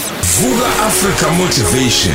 Vuka Africa Motivation.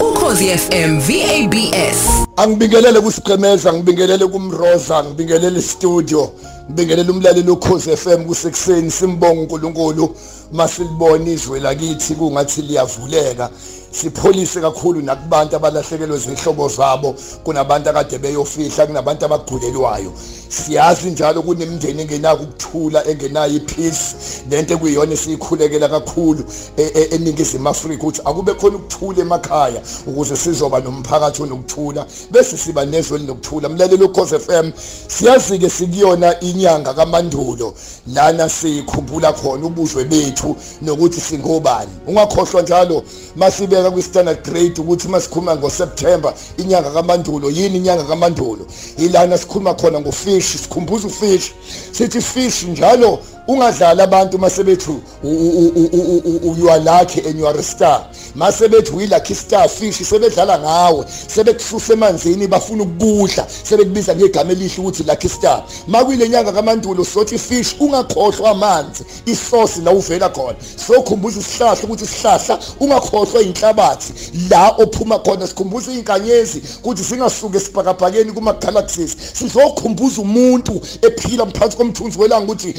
#ukhozifm VABS Angibingelele kusiqhemeza ngibingelele kumroza ngibingelele studio ngibingelele umlaleli ukhozi FM kusekuseni simbonga uNkulunkulu. Masilibona izwe lakithi kungathi liyavuleka. Sipholise kakhulu nakubantu abalahlekelwe zihlobo zabo kunabantu akade beyofihla kunabantu abagulelwayo siyazi njalo kunemindeni engenako ukuthula engenayo ipeace. Lento ekuyiyona esiyikhulekela kakhulu e- e- eningizimu Afrika ukuthi akube khona ukuthula emakhaya ukuze sizoba nomphakathi onokuthula bese siba nezwe linokuthula mlaleli ukhoze FM siyazi ke sikuyona inyanga kamandulo lana sikhumbula khona ubuzwe bethu nokuthi singobani. Ungakhohlwa njalo masibeka kwi-standard grade ukuthi masikhuluma ngoSeptember inyanga kamandulo yini inyanga kamandulo? Ilana sikhuluma khona ngofish sikhumbuza ufish sithi fish njalo ungadlala abantu masebethu you are lucky and you are a star. Masebethu we lucky star fish sebedlala ngawe sebekususa emanzini bafuna ukudla sebekubiza ngegama elihle ukuthi lucky star. Makuyile nyanga kamandulo sothi fish ungakhohlwa amanzi isource la uvela khona. Sokhumbuza isihlahla ukuthi isihlahla ungakhohlwa inhlabathi la ophuma khona. Sikhumbuza inkanyezi ukuthi singasuke sibhakabhakeni kuma galaxies sizokhumbuza umuntu ephila phansi komthunzi welanga ukuthi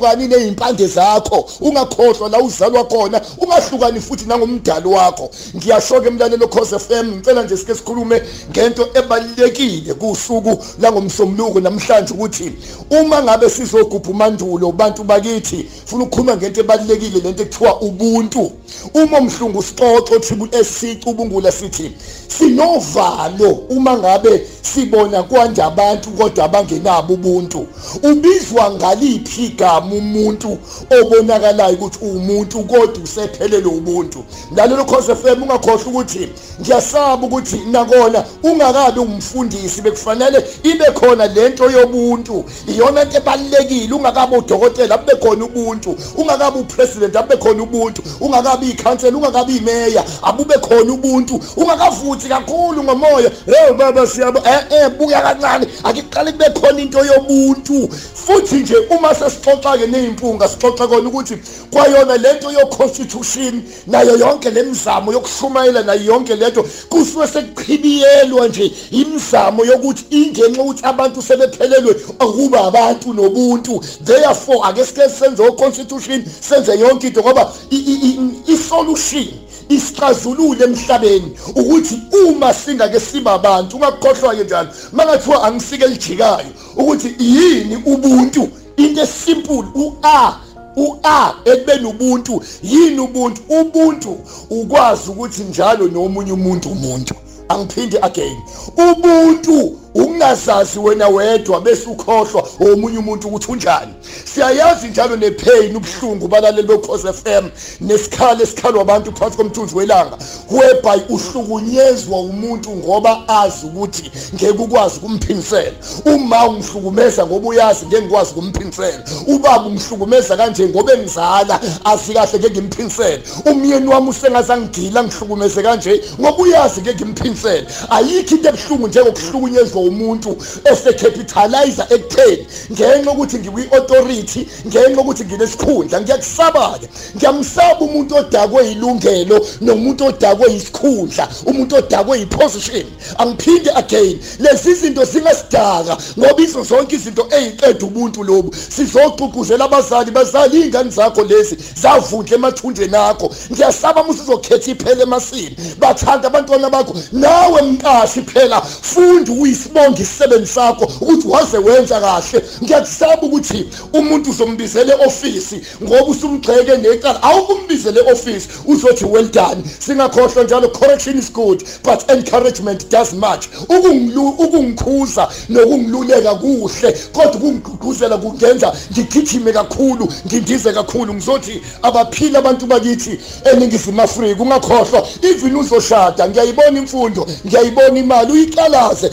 ungahlukani nezimpande zakho ungakhohlwa la uzalwa khona ungahlukani futhi nangomdalo wakho. Ngiyashoka emlalelo Khosi FM ngicela nje sike sikhulume ngento ebalekile kusuku langomsomluko namhlanje ukuthi uma ngabe sizogubha umandulo bantu bakithi funa ukukhuluma ngento ebalekile lento ekuthiwa ubuntu. Uma umhlungu sixoxo triple SC cubungula sithi sinovalo uma ngabe sibona kwanje abantu kodwa abangenabo ubuntu. Ubizwa ngaliphi igama umuntu obonakalayo ukuthi umuntu kodwa usephelele ubuntu? Ngalelo Khosi FM ungakhohlwa ukuthi ngiyasaba ukuthi nakona ungakabe umfundisi bekufanele ibe khona lento yobuntu. Iyona into ebalekile ungakabe udokotela abe khona ubuntu. Ungakabe upresident abe khona ubuntu. Ungakabe ikhansela ungakabe imeya abube khona ubuntu. Ungakavuthi kakhulu ngomoya. Hey baba siyabo eh eh buka kancane. Akiqale kube khona into yobuntu. Futhi nje uma sesixoxa ke nezimpunga sixoxa kona ukuthi kwayona lento yo constitution nayo yonke lemizamo yokushumayela nayo yonke lento kusuke sekuqhibiyelwa nje imizamo yokuthi ingenxa ukuthi abantu sebephelelwe akuba abantu nobuntu. Therefore ake sike senze o constitution senze yonke into ngoba i-solution isixazulule emhlabeni ukuthi uma singake siba abantu ungakukhohlwa ke njalo mangathiwa angisike lijikayo ukuthi yini ubuntu? Into esimple u-a u-a ekubeni ubuntu yini ubuntu? Ubuntu ukwazi ukuthi njalo nomunye umuntu umuntu. Angiphindi again. Ubuntu ukungazazi wena wedwa bese ukhohlwa omunye umuntu ukuthi unjani. Siyayazi njalo nepain ubuhlungu balaleli bekhosi FM nesikhala esikhalwa abantu phansi komthunzi welanga. Whereby uhlukunyezwa umuntu ngoba azi ukuthi ngeke ukwazi ukumphinisela uma ungihlukumeza ngoba uyazi ngeke ngikwazi ukumphinisela ubaba ungihlukumeza kanje ngoba engizala azi kahle ngeke ngimphinisele umyeni wami usengazangidila ngihlukumeze kanje ngoba uyazi ngeke ngimphinisele ayikho into ebuhlungu njengokuhlukunyezwa umuntu esecapitalizer ekutheni ngenxa ukuthi ngikwi-authority ngenxa ukuthi nginesikhundla ngiyakusaba-ke ngiyamsaba umuntu odakwe ilungelo nomuntu odakwe isikhundla umuntu odakwe iposition angiphinde again lezi zinto zingasidaka ngoba izo zonke izinto eyiqeda ubuntu lobu sizoqhuquzela abazali bazali iy'ngane zakho lezi zavundla emathunjeni akho. Ngiyasaba uma usuzokhetha iphela emasini bathanda abantwana bakho nawe mqashi phela funda uyisibonga isisebenzi sakho ukuthi waze wenza kahle. Ngiyakusaba ukuthi umuntu uzombizela e-ofisi ngoba usumgxeke necala. Awukumbizela e-ofisi uzothi well done. Singakhohlwa njalo correction is good but encouragement does much. Ukungikhuza nokungiluleka kuhle kodwa ukungigqugquzela kungenza ngigijime kakhulu ngindize kakhulu. Ngizothi abaphila abantu bakithi eningizimu afrika ungakhohlwa even uzoshada. Ngiyayibona imfundo ngiyayibona imali uyiqalaze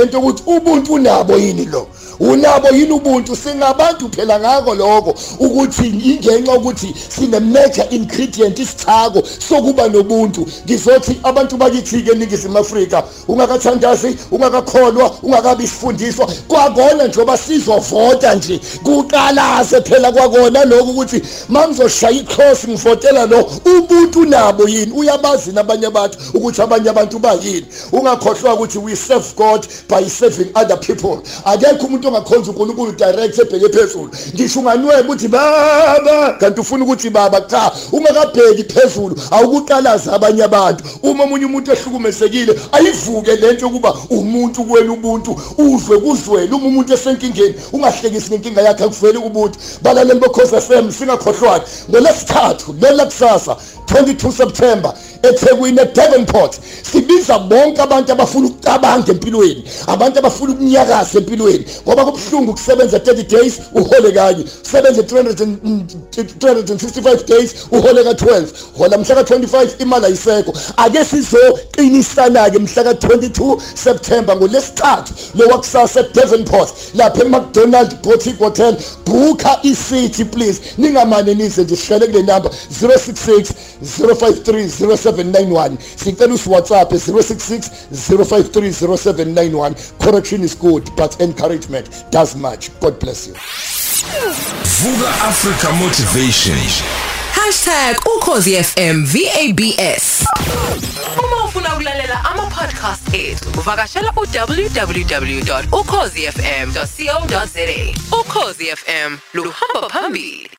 nalento ukuthi ubuntu unabo yini lo? Unabo yini ubuntu? Singabantu phela ngako lokho ukuthi ingenxa ukuthi sine major ingredient isithako sokuba nobuntu. Ngizothi abantu bakithi ke ningizimu Afrika ungakathandazi ungakakholwa ungakabi sifundiswa. Kwakona njengoba sizovota nje. Kuqalaze phela kwakona lokho ukuthi mangizoshaya icross ngivotela lo ubuntu nabo yini? Uyabazi nabanye abantu ukuthi abanye abantu bayini. Ungakhohlwa ukuthi we serve God by serving other people. Akekho umuntu ongakhonza uNkulunkulu direct ebheke phezulu. Ngisho unganweba ukuthi baba kanti ufuna ukuthi baba cha ungakabheki phezulu awukuqalaza abanye abantu. Uma omunye umuntu ehlukumezekile ayivuke lento yokuba umuntu kuwena ubuntu uzwe kuzwele uma umuntu esenkingeni ungahlekisi ngenkinga yakhe akuveli ubuntu balaleli bokhoza FM singakhohlwani. Ngolesithathu lelo kusasa 22 September eThekwini eDevonport sibiza bonke abantu abafuna ukucabanga empilweni abantu abafuna ukunyakaza empilweni ngoba kubhlungu kusebenza 30 days uhole kanye. Sebenze 365 days uhole ka12 hola mhla ka25 imali ayisekho. Ake sizoqinisana ke mhla ka22 September ngolesithathu lo wakusasa eDevonport lapha eMcDonald Boutique Hotel. Booka iseat please. Ningamane nize nje sishele kule number 066 0530791 sicela us WhatsApp 066 0530791 correction is good but encouragement does much god bless you. Vuka Africa Motivation. #ukhozi FM VABS Uma ufuna ukulalela ama-podcast ethu uvakashela u-www.ukhozifm.co.za ukhozi FM luhamba phambili.